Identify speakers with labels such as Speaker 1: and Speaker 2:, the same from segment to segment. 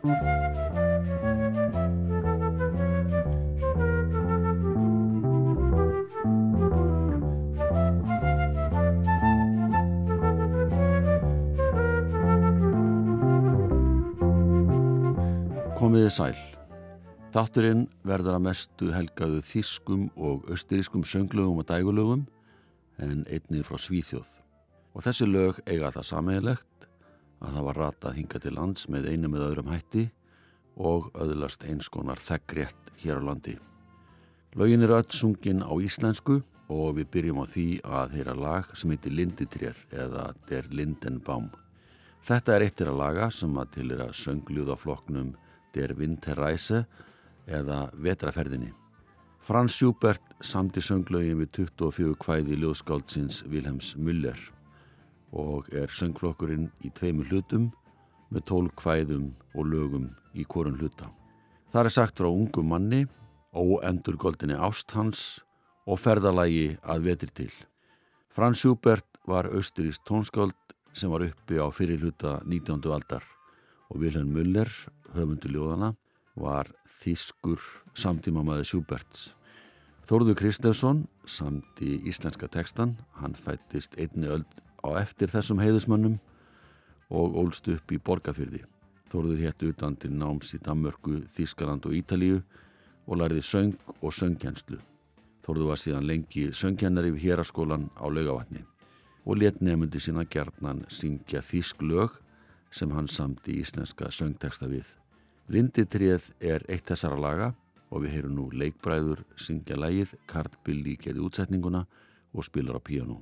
Speaker 1: Komiði sæl. Þátturinn verður að mestu helgaðu þýskum og austurískum sönglögum og dægulögum en einni frá Svíþjóð. Og þessi lög eiga það sameigilegt að það var ratað hinga til lands með einu með öðrum hætti og öðlast einskonar þeggrétt hér á landi. Lögin eru öll sungin á íslensku og við byrjum á því að heyra lag sem heitir Linditrið eða Der Lindenbaum. Þetta er eittir að laga sem að til er að söngljóðafloknum Der Winterreise eða Vetraferðinni. Frans Schubert samti sönglögin við 24 kvæði ljóðskáldsins Vilhelms Müller og er söngflokkurinn í tveimur hlutum með tól kvæðum og lögum í korun hluta. Það er sagt frá ungum manni, óendur goldinni ásthans og ferðalagi að vetri til. Frans Schubert var austuríst tónskáld sem var uppi á fyrir hluta 19. aldar og Vilhelm Müller höfundu ljóðana, var þýskur samtíma maður Schuberts. Þórður Kristefsson samt í íslenska tekstan, hann fættist einni öll á eftir þessum heiðusmönnum og ólst upp í Borgafyrði. Þórður hétt utan til náms í Danmörku, Þískaland og Ítalíu og lærði söng og söngkjenslu. Þórður var síðan lengi söngkennari við héraskólan á laugavatni og let nefndi sína gerðnan syngja þýsk lög sem hann samt í íslenska söngteksta við. Linditrið er eitt þessara laga og við heyrum nú leikbræður syngja lægið, Karl Billi geði útsetninguna og spilar á píanu.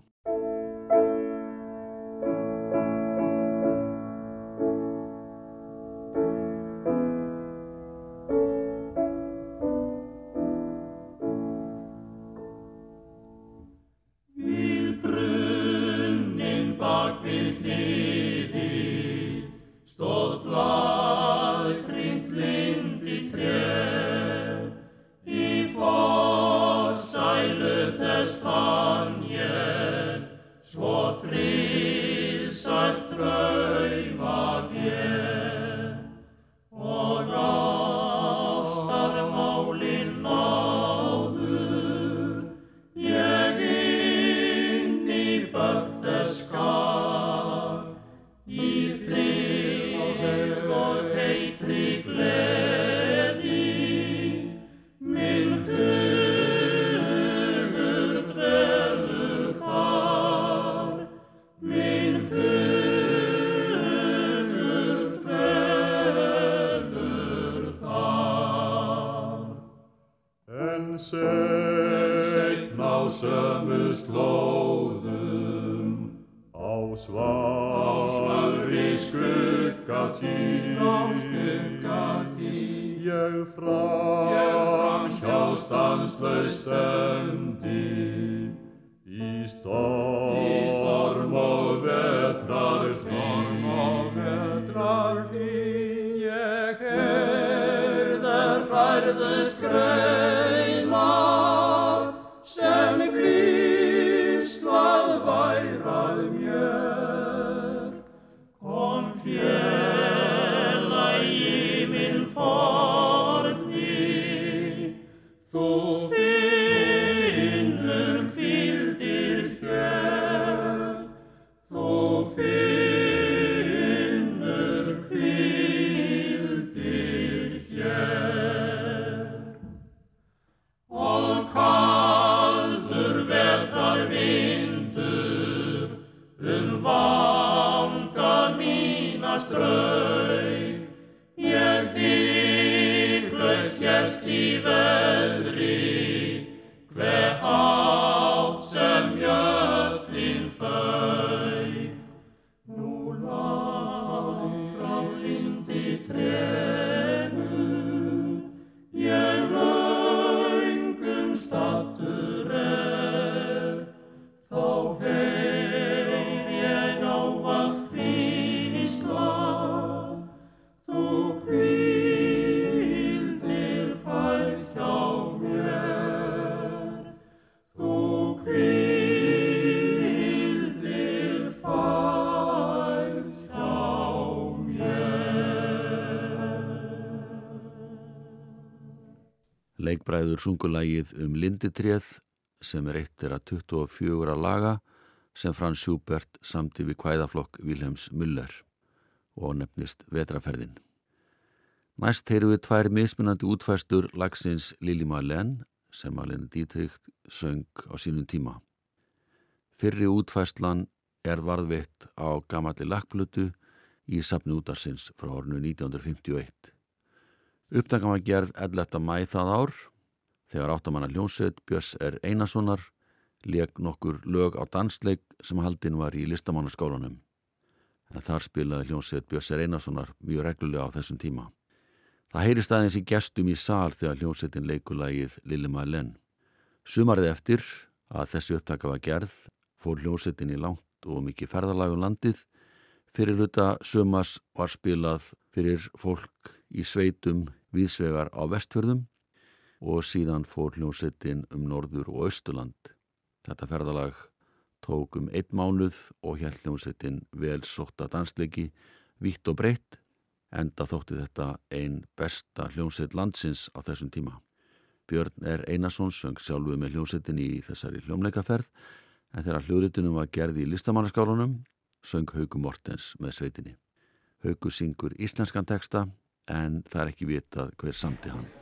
Speaker 1: sömu slóðum. Á svalri skuggatýr first. Leikbræður sungulægið um Linditrið sem er eitt er að 24 laga sem Frans Schubert samti við kvæðaflokk Vilhelms Müller og nefnist Vetraferðin. Næst heyru við tvær mismunandi útfæstur lagsins Lili Marlen sem Marlene Dietrich söng á sínum tíma. Fyrri útfæslan er varðvitt á gamalli lakkplutu í sapni útarsins frá ornu 1951. Uppdagan var gerð 11. mæ það ár þegar áttamanna hljómsveit Björns R. Einarssonar leik nokkur lög á dansleik sem haldinn var í listamannaskólanum. En þar spilaði hljómsveit Björns R. Einarssonar mjög reglulega á þessum tíma. Það heyri staðins í gestum í sál þegar hljómsveitin leikulagið Lili Mælen. Sumarið eftir að þessi upptaka var gerð fór hljómsveitin í langt og mikið ferðalagum landið. Fyrir hluta sumars var spilað fyrir fólk í sveitum viðsvegar á vestfjörðum og síðan fór hljómsettin um norður og austurland. Þetta ferðalag tók um einn mánuð og held hljómsettin vel sótta dansleiki, vítt og breytt, enda þótti þetta einn besta hljómsett landsins á þessum tíma. Björn R. Einarsson söng sjálfuð með hljómsettin í þessari hljómleikaferð en þegar hljóðritunum var gerði í listamannaskálanum söng Hauku Mortens með sveitinni. Hauku syngur íslenskan teksta en það er ekki vitað hver samti hann.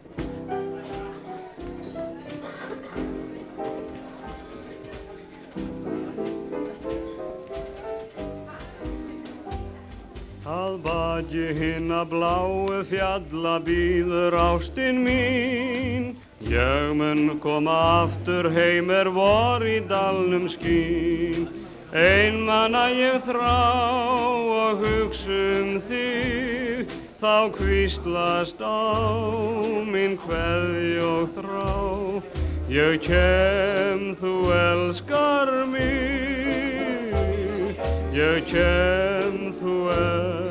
Speaker 2: Að badju hinn að bláu fjalla býður ástinn mín. Ég mun koma aftur heim er vor í dalnum skín. Ein manna ég þrá og hugsa um þig. Þá kvíslast á minn hverði og þrá. Ég kem, þú elskar mig, ég kem, þú elskar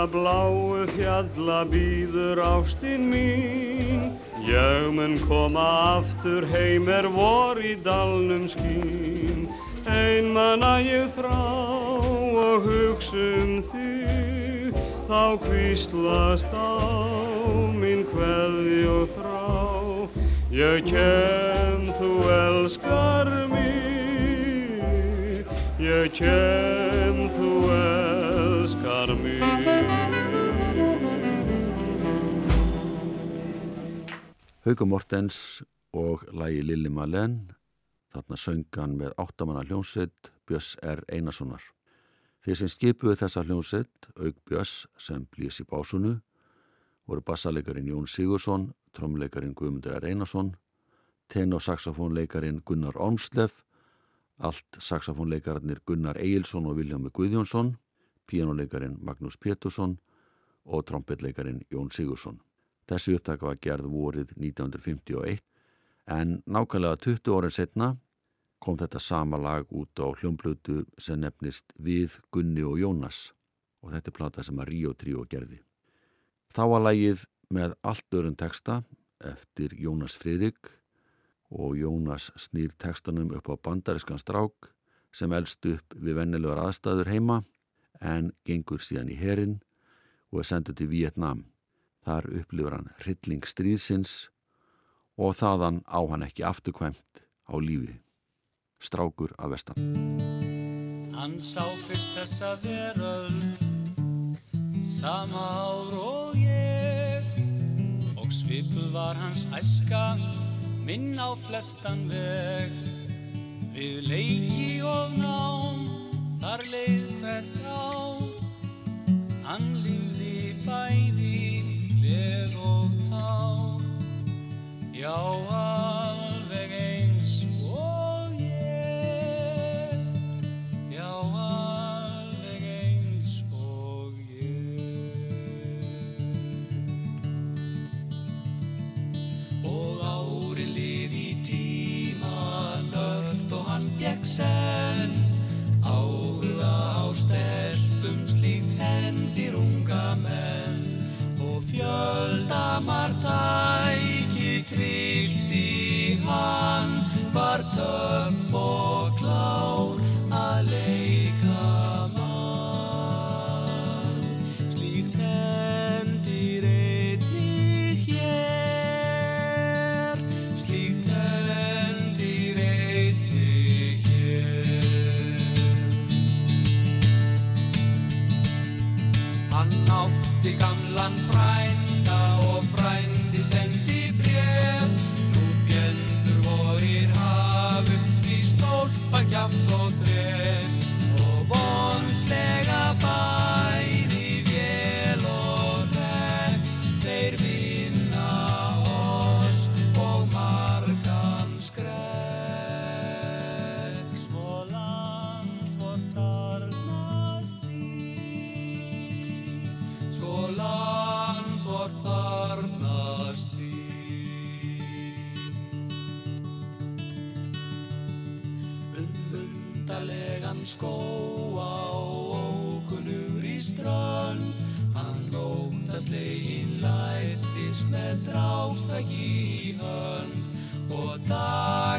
Speaker 2: hina bláu fjalla býður ástinn mín. Ég mun koma aftur heim er vor í dalnum skín. Ein manna ég þrá og hugsa um þig. Þá kvíslast á minn hverði og þrá. Ég kem, þú elskar mig. Ég kem, þú elskar
Speaker 1: Hauka Mortens og lægi Lili Malen þarna söngan með áttamanna hljómsveit Björns R. Einarssonar. Þeir sem skipuðu þessa hljómsveit, auk Björns sem blís í básunu, voru bassalegarin Jón Sigursson, tromlegarin Guðmundur R. Einarsson, tenor-saxofónleikarin Gunnar Ormslef, allt saxofónleikararnir Gunnar Eilsson og Viljámi Guðjónsson, píjánuleikarin Magnús Pétursson og trombetleikarin Jón Sigursson. Þessi upptaka var gerð vorið 1951 en nákvæmlega 20 órið setna kom þetta sama lag út á hljómblutu sem nefnist Við, Gunni og Jónas og þetta er plata sem að Ríó Tríó gerði. Þá var lagið með allt öðrun texta eftir Jónas Friðrik og Jónas snýr textanum upp á bandariskan strák sem elst upp við vennilegar aðstæður heima en gengur síðan í herin og er senduð til Vietnam. Þar upplifur hann hrylling stríðsins og þaðan á hann ekki afturkvæmt á lífi. Strákur af vestan.
Speaker 3: Hann sá fyrst þessa veröld, sama ár og ég og svipuð var hans æska, minn á flestan veg. Við leiki og nám, þar leið hvert á, hann lífði Já, alveg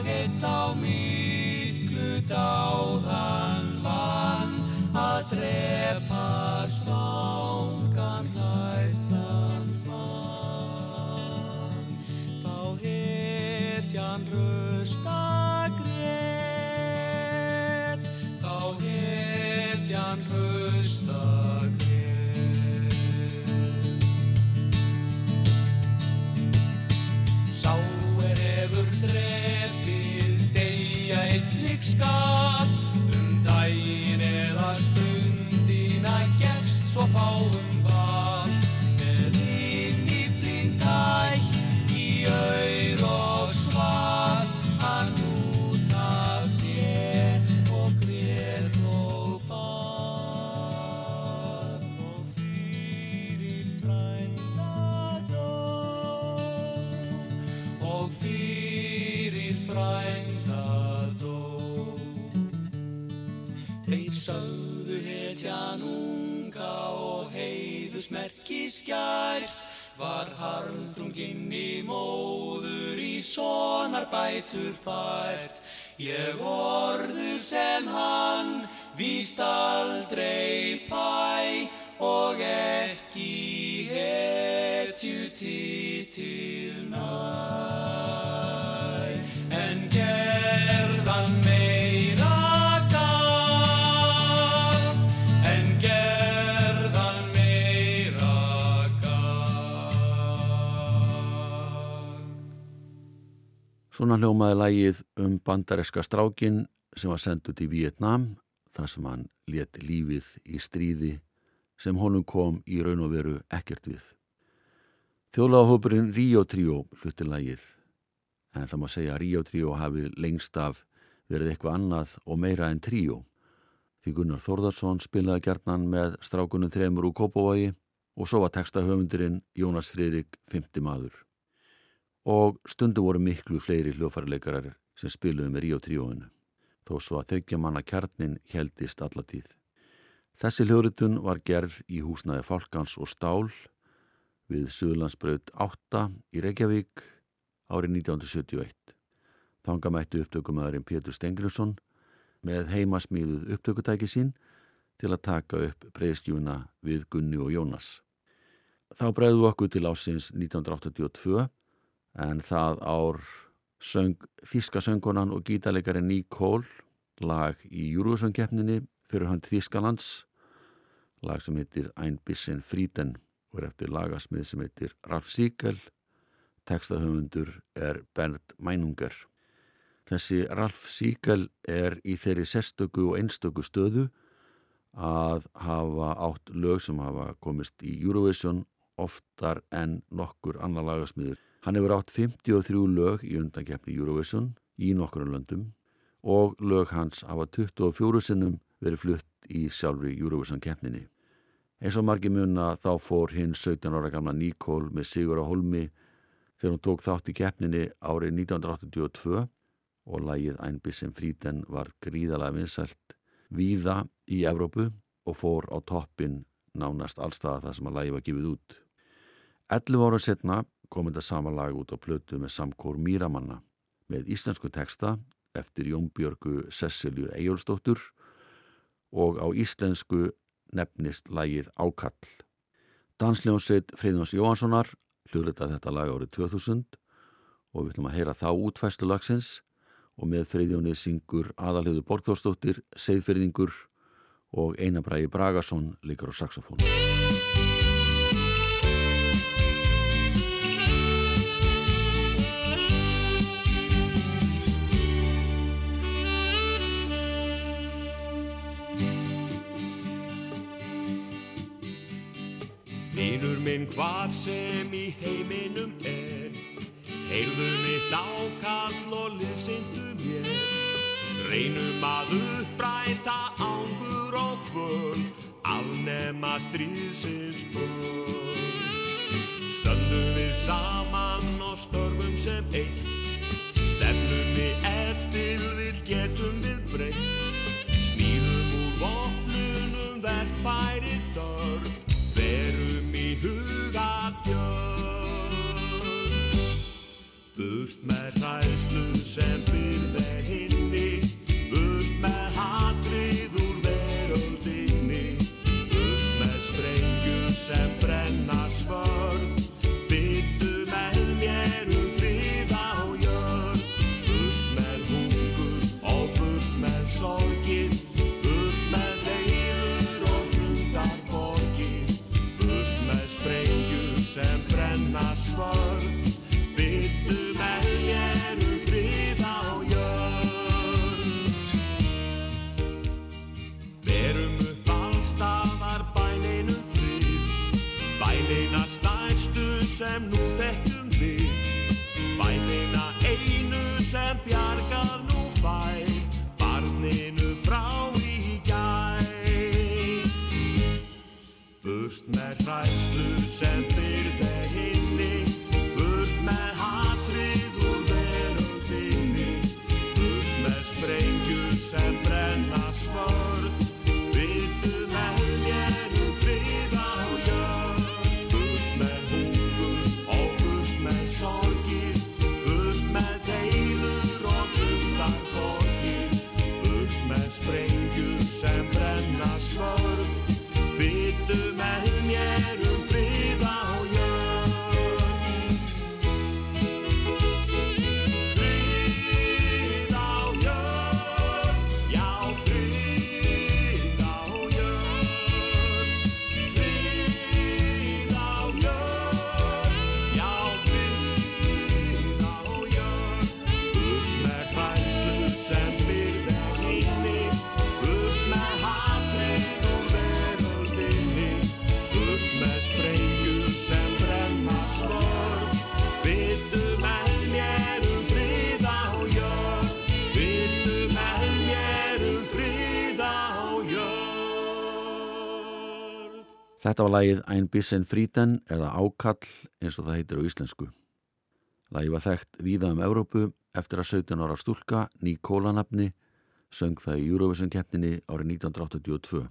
Speaker 4: dag eitt á miklu dáðan móður í sonar bætur fært. Ég orðu sem hann víst aldrei fæ og ekki hetju titil
Speaker 1: Svona hljómaði lægið um bandareska strákin sem var sendt út í Vietnam þar sem hann let lífið í stríði sem honum kom í raun og veru ekkert við. Þjóðlagahópurinn Rio Trio hluti lægið en það má segja að Rio Trio hafi lengst af verið eitthvað annað og meira en trio. Því Gunnar Þórðarsson spilaði gjarnan með strákunum þremur úr Kópavogi og svo var textahöfundurinn Jónas Friðrik 50 maður. Og stundu voru miklu fleiri hljófarleikarar sem spiluði með Rio Tríóinu, þó svo að þryggja manna kjarnin heldist allatíð. Þessi hljóritun var gerð í húsnaði Falkans og Stál við Suðlandsbraut 8 í Reykjavík árið 1971. Þanga mættu upptökumæðurinn Pétur Stengriðsson með heimasmíðuð upptökutæki sín til að taka upp breyðskjúna við Gunni og Jónas. Þá breyðu okkur til ásins 1982 en það ár söng Þíska söngunan og gítarleikari Nicole lag í Júruvísvöngkeppninni fyrir hann Þískalands lag sem heitir Ein bisschen Frieden og er eftir lagasmið sem heitir Ralf Siegel. Textahöfundur er Bernd Meinunger Þessi Ralf Siegel er í þeirri sérstöku og einstöku stöðu að hafa átt lög sem hafa komist í Eurovision oftar en nokkur annar lagasmiður. Hann hefur átt 53 lög í undankeppni Eurovision í nokkur löndum og lög hans hafa 24 sinnum verið flutt í sjálfri Eurovision keppninni. Eins og margi munna þá fór hinn 17 ára gamla Nicole með Sigur á Holmi þegar hún tók þátt í keppninni árið 1982 og lagið Einbissin Fríden var gríðalega vinsælt víða í Evrópu og fór á toppin nánast allstaða þar sem að lagið var gefið út. 11 ára setna kom þetta sama lag út á plötu með samkór Míramanna með íslensku texta eftir Jónbjörgu Sessilju Ejjólfsdóttur og á íslensku nefnist lagið Ákall. Dansljónsveit Freyðjóns Jóhanssonar hljóðrita þetta lag árið 2000 og við ætlum að heyra þá útfæstu lagsins og með Freyðjóni syngur aðalhjóðu Borgþórsdóttir, Seyðferðingur og Einabrægi Bragason líkar á saxofón.
Speaker 3: Vinur minn hvar sem í heiminum er Heyrðu mitt ákall og liðsindu mér. Reynum að uppræta ángur og kvöld Afnema stríðsins börn Stöndum við saman og störfum sem eitt Stefnum við eftir við getum við breytt. Smíðum úr vopnunum verkfæri Burt með hræðslu sem Burt með hræslu sem byrði hinni Burt með hatrið
Speaker 1: Þetta var lagið Ein Bissen Frieden eða Ákall eins og það heitir á íslensku. Lagið var þekkt víða um Evrópu eftir að 17 ára stúlka, Nikóla nafni, söng það í Eurovision keppninni árið 1982.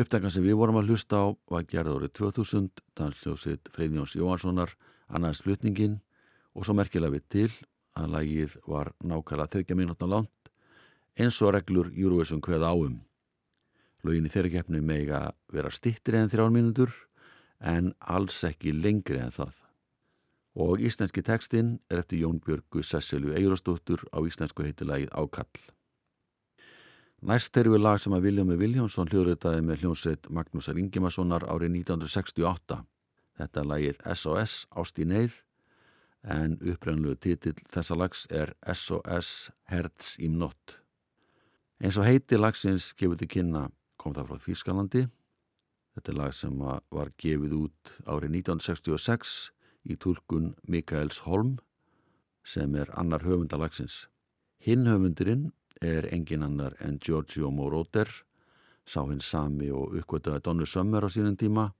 Speaker 1: Uppdagan sem við vorum að hlusta á var gerð árið 2000, dansljósitt Freyðjóns Jóhanssonar, annaðist flutningin og svo merkilega við til að lagið var nákvæmlega 30 mínútna langt eins og reglur Eurovision kveða áum. Lögin í þeirra keppni mega vera stittri en þrjár mínútur en alls ekki lengri en það. Og íslenski tekstinn er eftir Jón Björgu Sesselju Egilostóttur á íslensku heitilagið Ákall. Næst erum við lag sem að Viljámi Viljámsson hljóðritaði með hljómsveit Magnúsar Ingimarssonar árið 1968. Þetta er lagið SOS Ást í neyð en upprennlu titill þessa lags er SOS Herz im Nott. Eins og heiti lagsins gefur til kynna kom það frá Þýskalandi. Þetta er lag sem var gefið út árið 1966 í tólkun Mikaels Holm sem er annar höfundalagsins. Hinn höfundurinn er engin annar en Giorgio Moroder, sá hinn sami og uppgötaði Donnu Sömmer á sínum tíma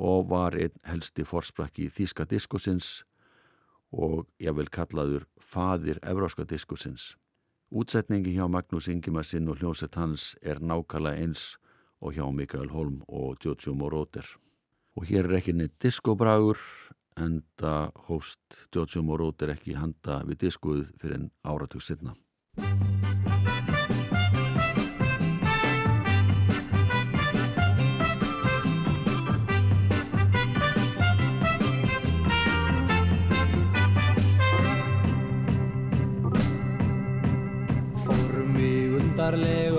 Speaker 1: og var einn helsti forsprakki Þýska diskosins og ég vil kallaður fadir Evróska diskosins. Útsetningi hjá Magnús Ingimarsinn og hljómsett hans er nákvæmlega eins og hjá Mikael Holm og Giorgio Moroder. Og hér er ekki neitt diskobragur en það hófst Giorgio Moroder ekki handa við diskoð fyrir en áratug sinna.
Speaker 5: Mig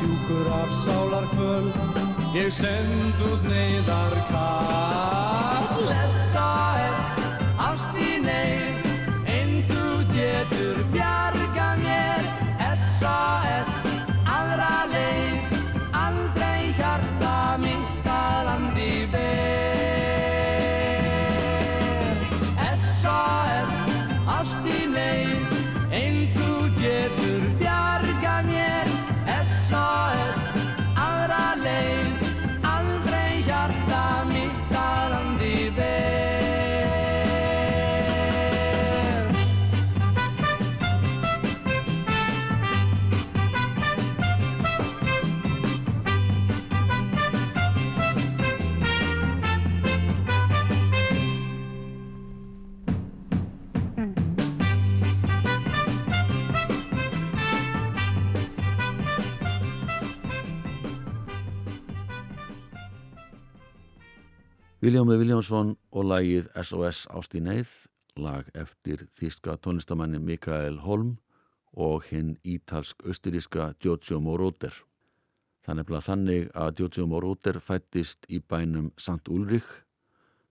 Speaker 5: sjúkur af sálarkvöl Ég send út neyðar
Speaker 1: Viljámi Viljámsson og lagið SOS Ást í neyð, lag eftir þíska tónlistamanni Mikael Holm og hinn ítalsk-austuríska Giorgio Moroder. Þannig að þannig að Giorgio Moroder fættist í bænum St. Ulrich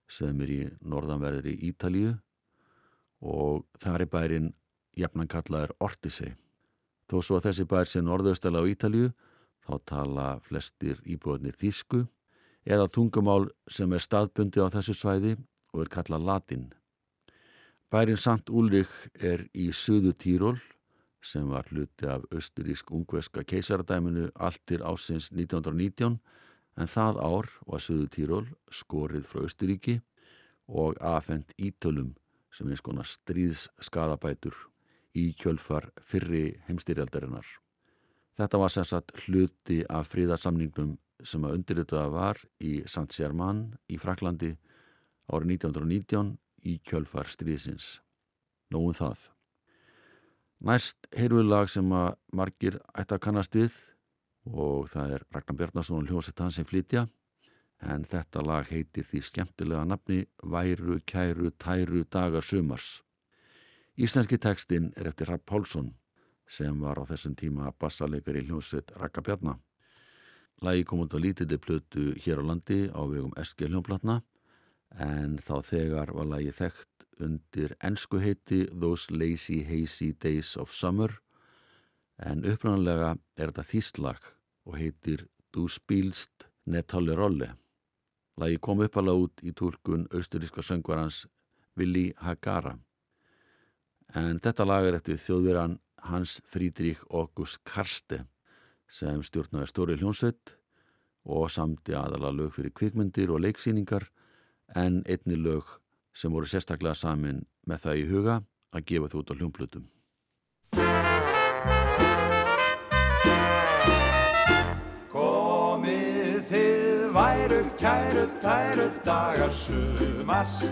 Speaker 1: sem er í norðanverðri Ítalíu og þar er bærin jafnan kallaður Ortisei. Þó svo að þessi bær sé norðaustala á Ítalíu þá tala flestir íbúðinir þísku eða tungumál sem er staðbundi á þessu svæði og er kallað latin. Bærin Sant Úlrik er í Suðu Tíról sem var hluti af austurísk-ungveska keisaradæminu allt til ásins 1919 en það ár var Suðu Tíról skorið frá Austuríki og afhengt ítölum sem eins konar stríðsskadabætur í kjölfar fyrri heimstyrjaldarinnar. Þetta var sem sagt hluti af fríðarsamningnum sem að undirritaða var í Saint-Germain í Fraklandi árið 1919 í kjölfar stríðsins. Nóum það. Næst heyrðu lag sem að margir ætti að kannast við og það er Ragnar Bjarnason og hljóset hans sem flytja en þetta lag heitir því skemmtilega nafni Væru, kæru, tæru, dagar, sumars. Íslenski tekstinn er eftir Rapp Pálsson sem var á þessum tíma bassalegar í hljóset Ragnar Bjarnar. Lagi kom út á lítilli plötu hér á landi á vegum SG hljómplatna en þá þegar var lagi þekkt undir ensku heiti Those Lazy Hazy Days of Summer. En upprannlega er þetta þýstlag og heitir Du spilst Netalle Rolle. Lagi kom uppalega út í tólkun austuríska söngvarans Willi Hagara. En þetta lag er eftir þjóðveran Hans Frídrík August Karste sem stjórnaði stóri hljónsveit og samti aðala lög fyrir kvikmyndir og leiksýningar en einni lög sem voru sérstaklega samin með það í huga að gefa þú út á hljómplutum.
Speaker 6: Komið þið væru kæru tæru dagar sumars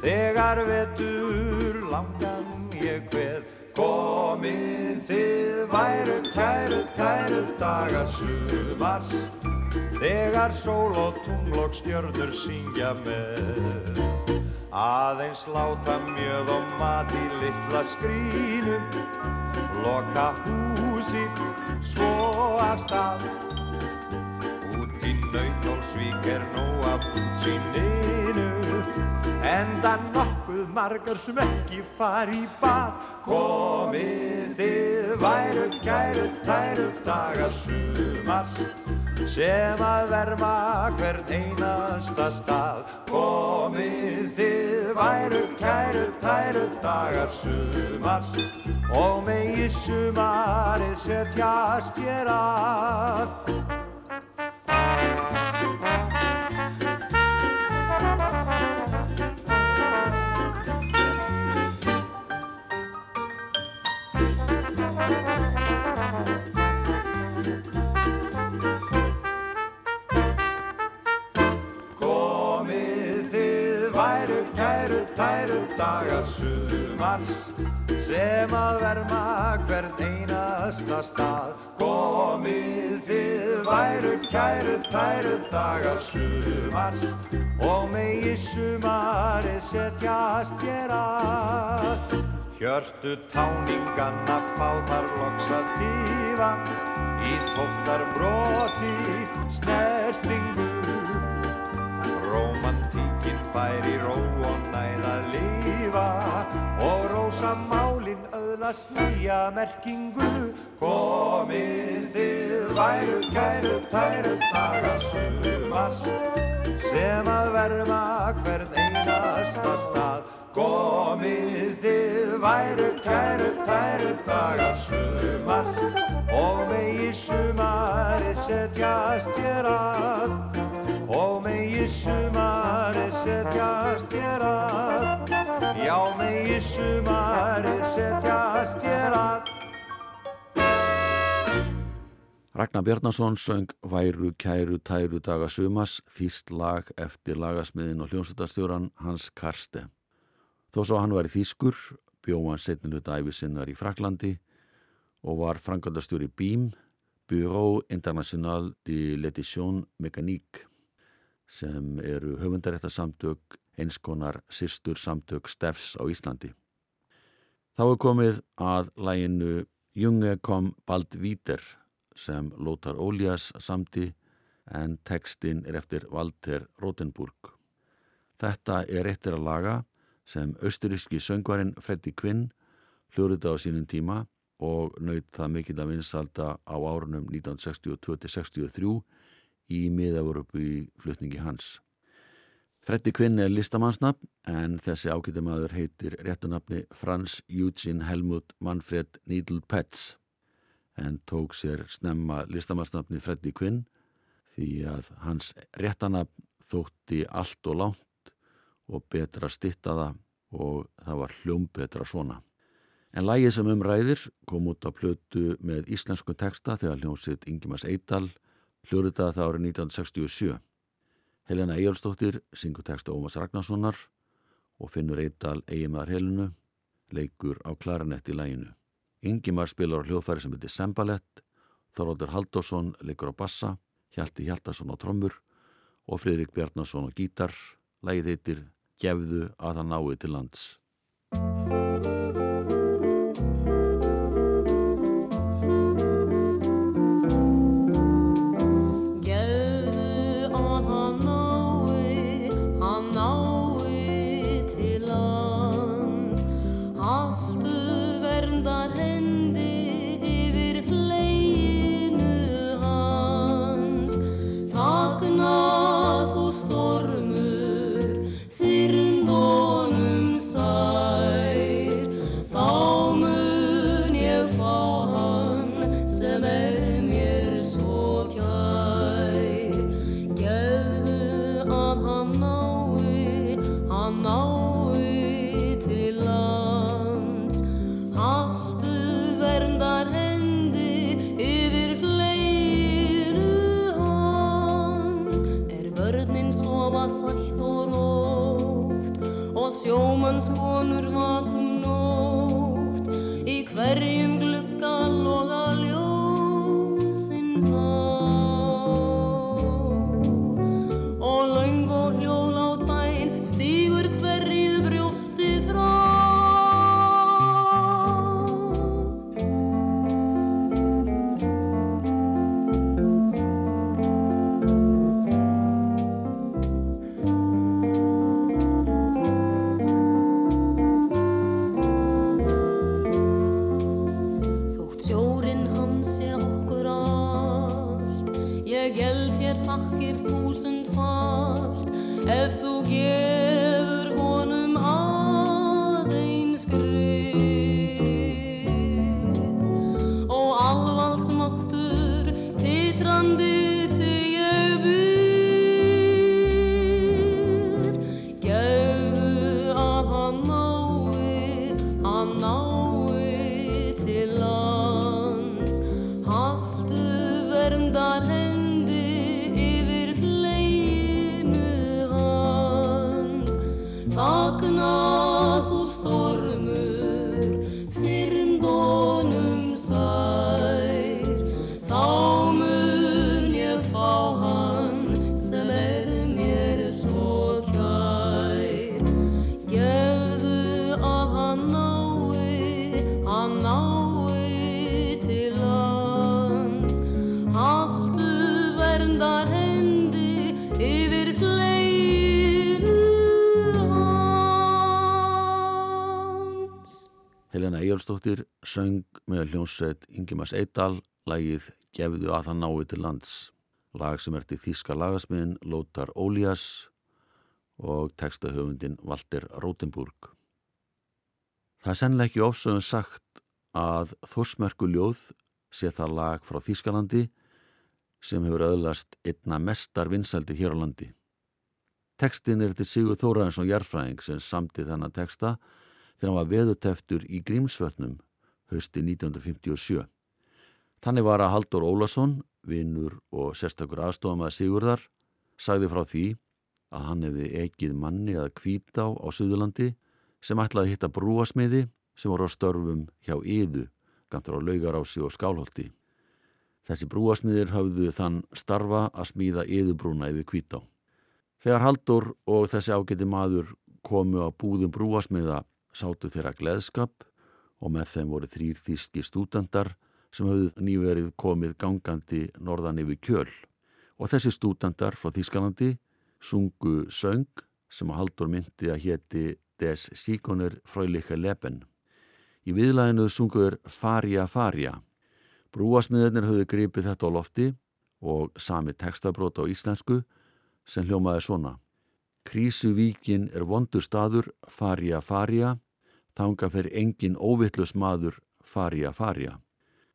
Speaker 6: Þegar vetur langan ég hver Komið þið væru kæru tæru dagar sumars. Þegar sól og tungl og stjörnur syngja með. Aðeins láta mjöð og mat í litla skrínum Loka húsi svo af stað. Út í nautólsvík er nóg af útsýninu. Enda nokkuð margar sem ekki fari í bað. Komið þið væru kæru tæru dagar sumars sem að verma hvern einasta stað. Komið þið væru kæru tæru dagar sumars og megi sumarið setjast ég að sumars sem að verma hvern einasta stað. Komið þið væru kæru tæru daga sumars og megi sumari setjast ég að. Hjörtu táninganna fá þar loksa tífa í tóftar broti snertringu Romantíkinn fær í ró öðlast nýja merkingu. Komið þið væru kæru tæru daga sumars sem að verma hvern einasta stað. Komið þið væru kæru tæru daga sumars og megi sumari setjast ég að. Og megi sumari setjast ég að já megi sumari setjast ég að
Speaker 1: Ragnar Bjarnason söng Væru kæru tæru daga sumas þýst lag eftir lagasmiðin og hljómsættarstjóran Hans Karste. Þó svo hann var í Þýskur, bjóð hann setninu dæfisinnar í Fraklandi og var frangandastjóri BIM, Bureau International de l'Edition Mécanique, sem eru höfundaréttarsamtök einskonar sýstur samtök Steffs á Íslandi. Þá er komið að læginu Junge kom bald víter sem Lótar Ólias samti en textin er eftir Walter Rotenburg. Þetta er eittir að laga sem austuríski söngvarinn Freddy Quinn hljóruði á sínum tíma og naut það mikill að vinsalda á árunum 1962-63 í miðavörupu í flutningi hans. Freddy Quinn er listamannsnafn en þessi ákveðumadur heitir réttunafni Frans Eugene Helmut Manfred Needle Petz en tók sér snemma listamannsnafni Freddy Quinn því að hans réttanafn þótti allt og langt og betra stittaða og það var hljómbetra svona. En lægið sem umræðir kom út á plötu með íslensku texta þegar hljómsitt Ingemars Eidal hljóruða það árið 1967. Helena Eyjálsdóttir syngur texta Ómas Ragnarssonar og finnur Eidal eiginmaðar Helenu, leikur á klaranett í læginu. Ingimar spilar á hljóðfæri sem heitir Sembalett, Þorvaldur Haldásson leikur á bassa, Hjalti Hjaltarsson á trommur og Fridrik Bjarnarsson á gítar. Lægið heitir Gefðu að það náði til lands.
Speaker 7: but
Speaker 1: Helena Eyjálsdóttir söng með hljónsveit Ingemars Eidal lagið Gefðu að það nái til lands lag sem er til þíska lagasmiðin Lótar Ólías og textahöfundin Walter Rotenburg. Það er sennilega ekki ofsögum sagt að Þorsmerku ljóð sé það lag frá Þískalandi sem hefur öðlast einna mestar vinsældi hér á landi. Tekstin er til Sigur Þóraðinsson Jærfræðing sem samti þennan teksta þegar hann var veðuteftur í Grímsvötnum hausti 1957. Þannig var að Haldur Ólason, vinnur og sérstakur aðstofamæða Sigurðar, sagði frá því að hann hefði ekið manni að kvítá á Suðurlandi sem ætlaði að hitta brúasmiði sem voru á störfum hjá Íðu, gantur á Laugarási og Skálholti. Þessi brúasmiðir hafðu þann starfa að smíða Íðubrúna yfir kvítá. Þegar Haldur og þessi ágæti maður komu á búðum brúasmiða sátu þeirra gleðskap og með þeim voru þrýr þíski stúdendar sem höfðu nýverið komið gangandi norðan yfir kjöl. Og þessi stúdendar frá Þískalandi sungu söng sem að Haldur myndi að héti Des Sikoner Frölicha Leben. Í viðlæðinu sunguður Farja Farja. Brúasmiðirnir höfðu gripið þetta á lofti og sami textabrót á íslensku sem hljómaði svona. Krísuvíkin er vondur staður, farja, farja, þanga fyrir engin óvittlus maður, farja, farja.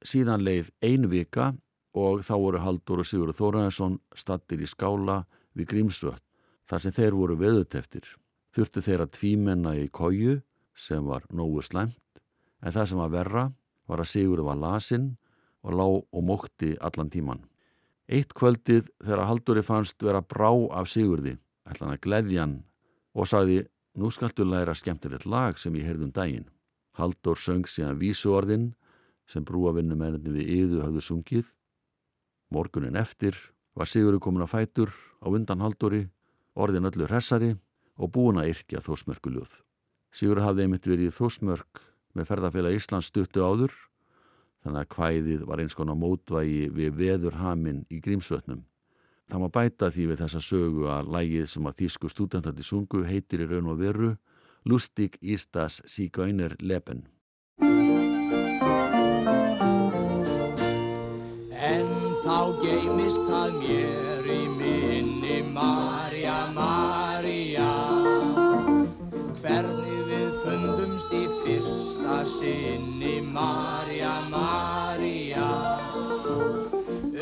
Speaker 1: Síðan leið ein vika og þá voru Haldur og Sigur Þóraðarsson stattir í skála við Grímsvött, þar sem þeir voru veðuteftir. Þurftu þeir að tvímenna í kóju sem var nógu slæmt, en það sem var verra var að Sigur var lasinn og lá og mókti allan tíman. Eitt kvöldið þegar Halduri fannst vera brá af Sigurði, ætlan að gleðjan og sagði, nú skaltu læra skemmtilegt lag sem ég heyrðum daginn. Haldur söng síðan vísuorðin sem brúavinnumennir við yðu hafðu sungið. Morgunin eftir var Sigurði komin á fætur á undan Halduri, orðin öllu hressari og búin að yrkja þósmörkuljóð. Sigurði hafði einmitt verið þósmörk með ferðarfélag Íslands stuttu áður þannig að kvæðið var eins konar mótvægi við veðurhamin í Grímsvötnum. Það má bæta því við þessa sögu að lægið sem að þýsku stúdentandi sungu heitir í raun og veru Lustig Ístas Sigauner Leben.
Speaker 8: En þá geymist það mér í minni Marja, Marja Hvernig við fundumst í fyrsta sinni Marja, Marja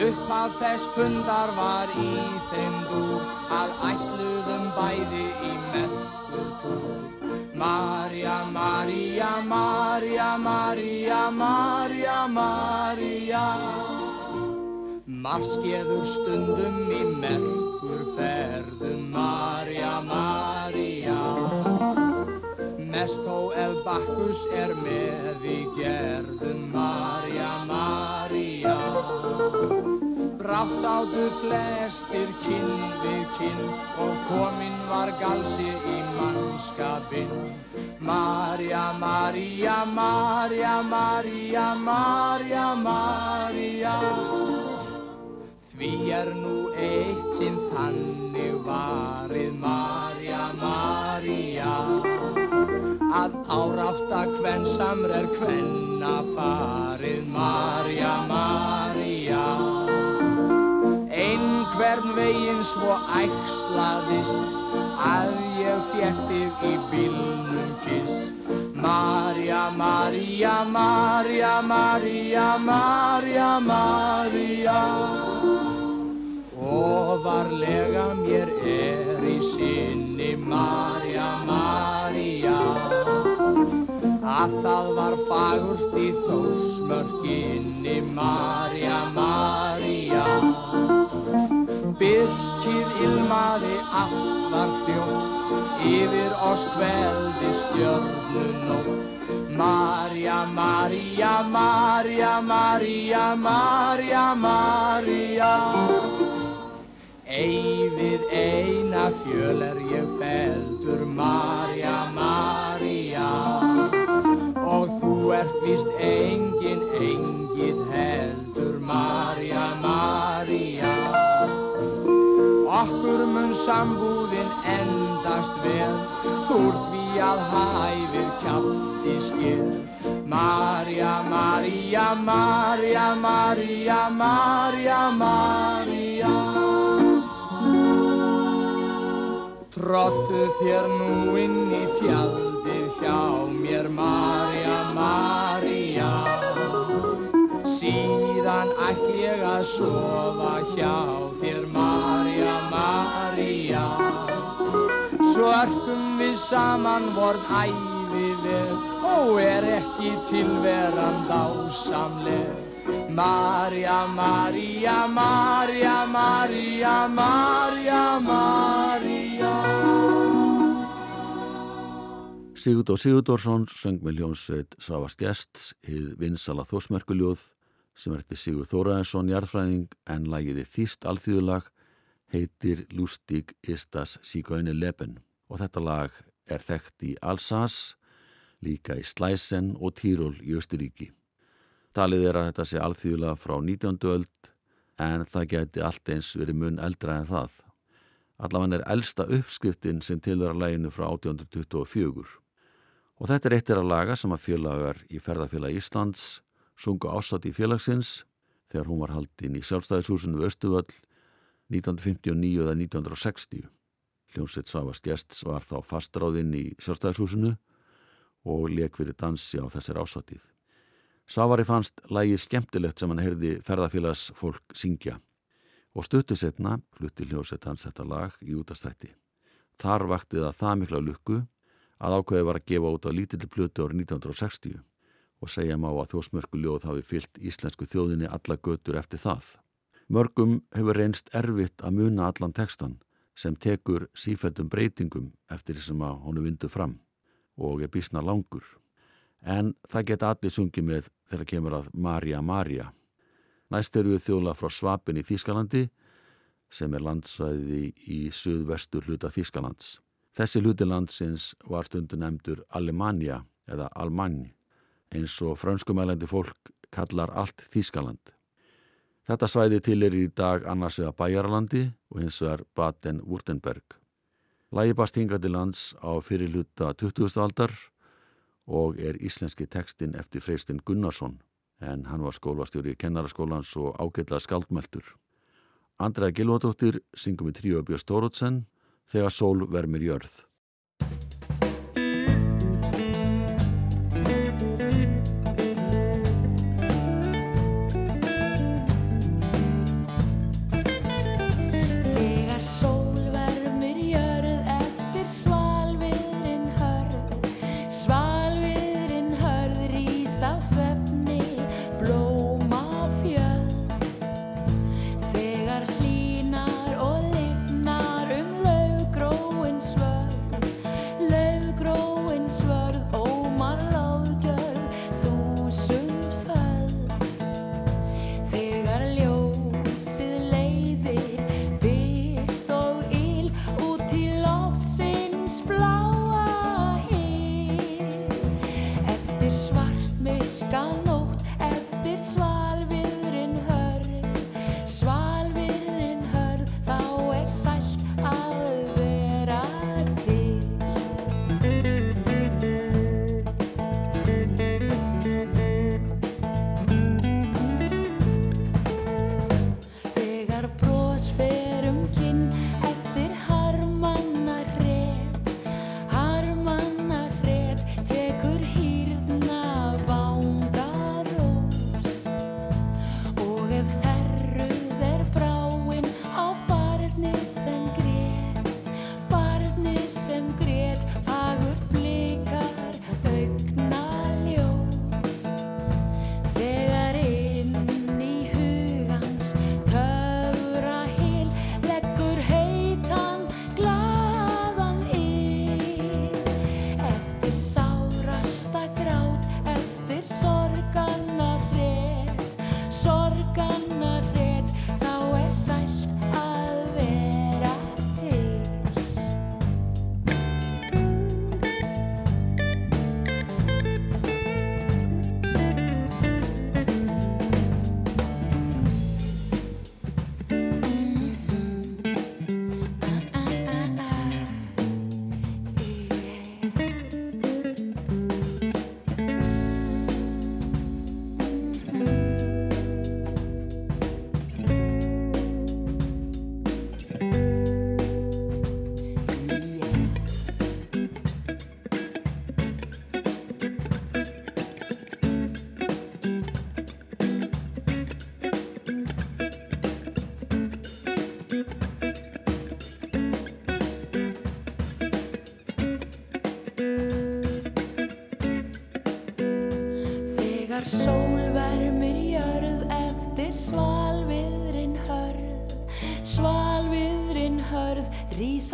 Speaker 8: Uppaf þess fundar var í þeim dúr að ætluðum bæði í merkur túr Marja, Marja, Marja, Marja, Marja, Marja Marskeður stundum í merkur ferðum Marja, Marja Mest þó ef Bakkus er með í gerðum Marja, Marja Brátt sátu flestir kinn við kinn og kominn var galsi í mannskapinn. Marja, Marja, Marja, Marja, Marja, Marja. Því er nú eitt sinn þannig varið Marja, Marja. Að árátta hvern samr er hvenna farið Marja, Marja. Einhvern veginn svo æxlaðist að ég fekk þig í bílnum kist. Marja, Marja, Marja, Marja, Marja, Marja. Ofarlega mér er í sinni Marja, Marja. að það var fagurt í þósmörkinni Marja, Marja. Byrkið ilmaði allt var hljótt, yfir oss kveldi stjörnunótt. Marja, Marja, Marja, Marja, Marja, Marja. Ei við eina fjöl er ég feldur, Marja, Marja. Og þú ert víst engin, engið heldur, Marja, Marja. Okkur mun sambúðin endast vel, úr því að hæfir kjátti skil. Marja, Marja, Marja, Marja, Marja, Marja. Trottu þér nú inn í tjaldið hjá mér, Marja, Marja. Síðan ætti ég að sofa hjá þér, Marja, Svo örkum við saman vorn æfi við og er ekki tilveran dásamleg. Marja, Marja, Marja, Marja, Marja, Marja.
Speaker 1: Sigurd og Sigurdorsson söng með hljómsveit Svavast Gests hið vinsala þósmerkuljóð sem er eftir Sigur Þóraðinsson jarðfræðing en lagiði Þýst alþýðulag heitir Lustig Istas Sigöini Leben og þetta lag er þekkt í Alsace, líka í Slæsen og Týról í Östuríki. Talið er að þetta sé alþýðulega frá 19. öld en það geti allt eins verið mun eldra en það. Allavega er elsta uppskriftin sem tilvera læginu frá 1824 og þetta er eittir að laga sem að félagar í ferðarfélag Íslands sungu ásatt í félagsins þegar hún var haldinn í sjálfstæðishúsinu Östuvöll 1959 eða 1960. Hljómsveit Svavast Gjests var þá fastráðinn í sjálfstæðishúsinu og leik fyrir dansi á þessar ásatið. Svavari fannst lægi skemmtilegt sem hann heyrði ferðarfélags fólk syngja og stuttu setna flutti hljómsveit hans þetta lag í útastætti. Þar vakti það það mikla lukku að ákveði var að gefa út á lítilli plötu árið 1960 og segja má að þjósmörku ljóð hafi fyllt íslensku þjóðinni alla götur eftir það. Mörgum hefur reynst erfitt að muna allan tekstan sem tekur sífættum breytingum eftir því sem að honu vindu fram og er bísna langur. En það geta allir sungið með þegar kemur að Marja Marja. Næst eru við þjóla frá Svapin í Þískalandi sem er landsvæði í suðvestur hluta Þískalands. Þessi hluti landsins var stundu nefndur Alemania eða Almanj eins og franskumælandi fólk kallar allt Þískaland. Þetta svæði til er í dag annars vegar Bæjarlandi og hins vegar Baden-Württemberg. Lægi bast hinga til lands á fyrir hluta 20. aldar og er íslenski tekstinn eftir Freistinn Gunnarsson en hann var skólastjóri í kennaraskólans og ágætla skaldmeltur. Andræða Gilvardóttir syngum við tríu Björn Stórótsen þegar sól vermir jörð.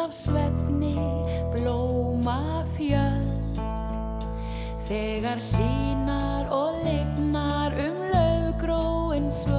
Speaker 9: Af svefni blóma fjöld Þegar hlínar og lignar um laugróin svörð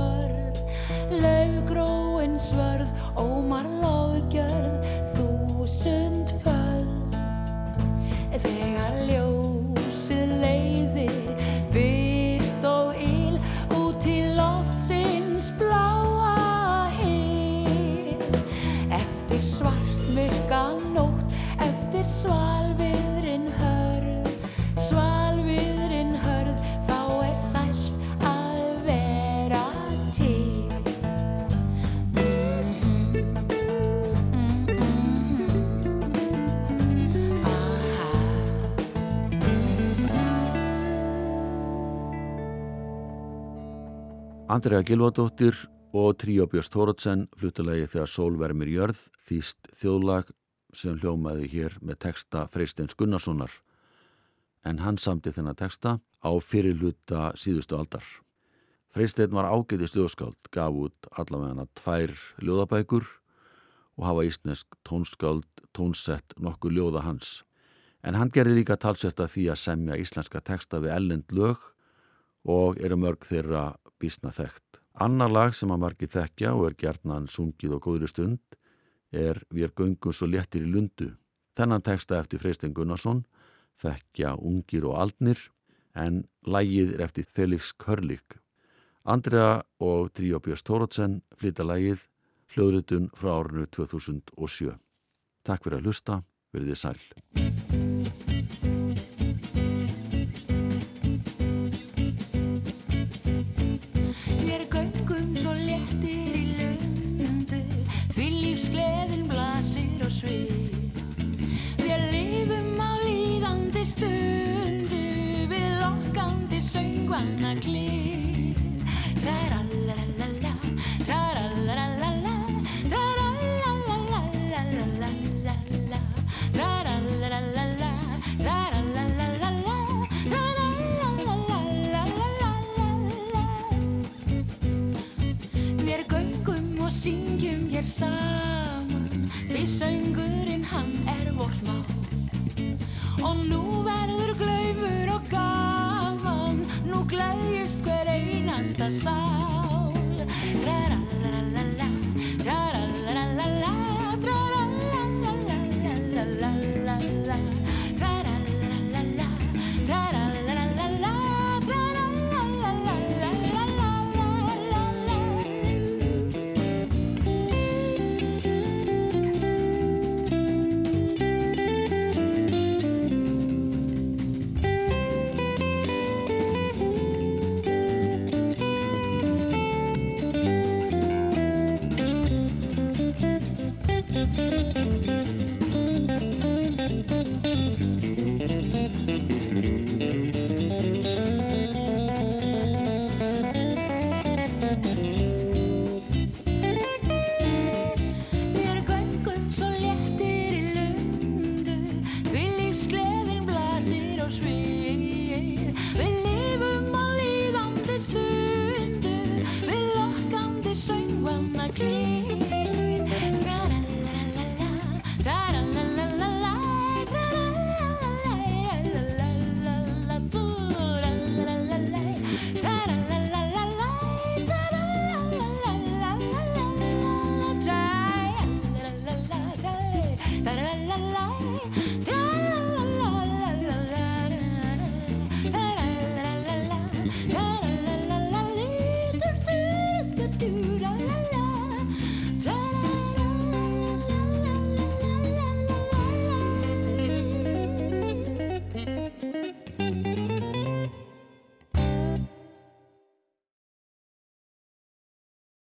Speaker 1: Andrea Gilvadóttir og Tríó Björns Tóratsen flutulegi þegar sól vermir jörð þýst þjóðlag sem hljómaði hér með texta Freysteins Gunnarssonar en hann samti þennan texta á fyrirluta síðustu aldar. Freystein var ágætist ljóðskáld, gaf út allavega tvær ljóðabækur og hafa ísnesk tónskáld tónsett nokkur ljóða hans. En hann gerði líka talsett að því að semja íslenska texta við ellend lög og eru mörg þeirra bísna þekkt. Annar lag sem að margir þekkja og er gjarnan sungið og góðri stund er Við göngum svo léttir í lundu. Þennan texta eftir Freystein Gunnarsson þekkja ungir og aldnir en lagið er eftir Felix Körlik. Andrea og Tríó Björns Tórótsen flytta lagið hljóðritun frá árinu 2007. Takk fyrir að hlusta, verðið sæl.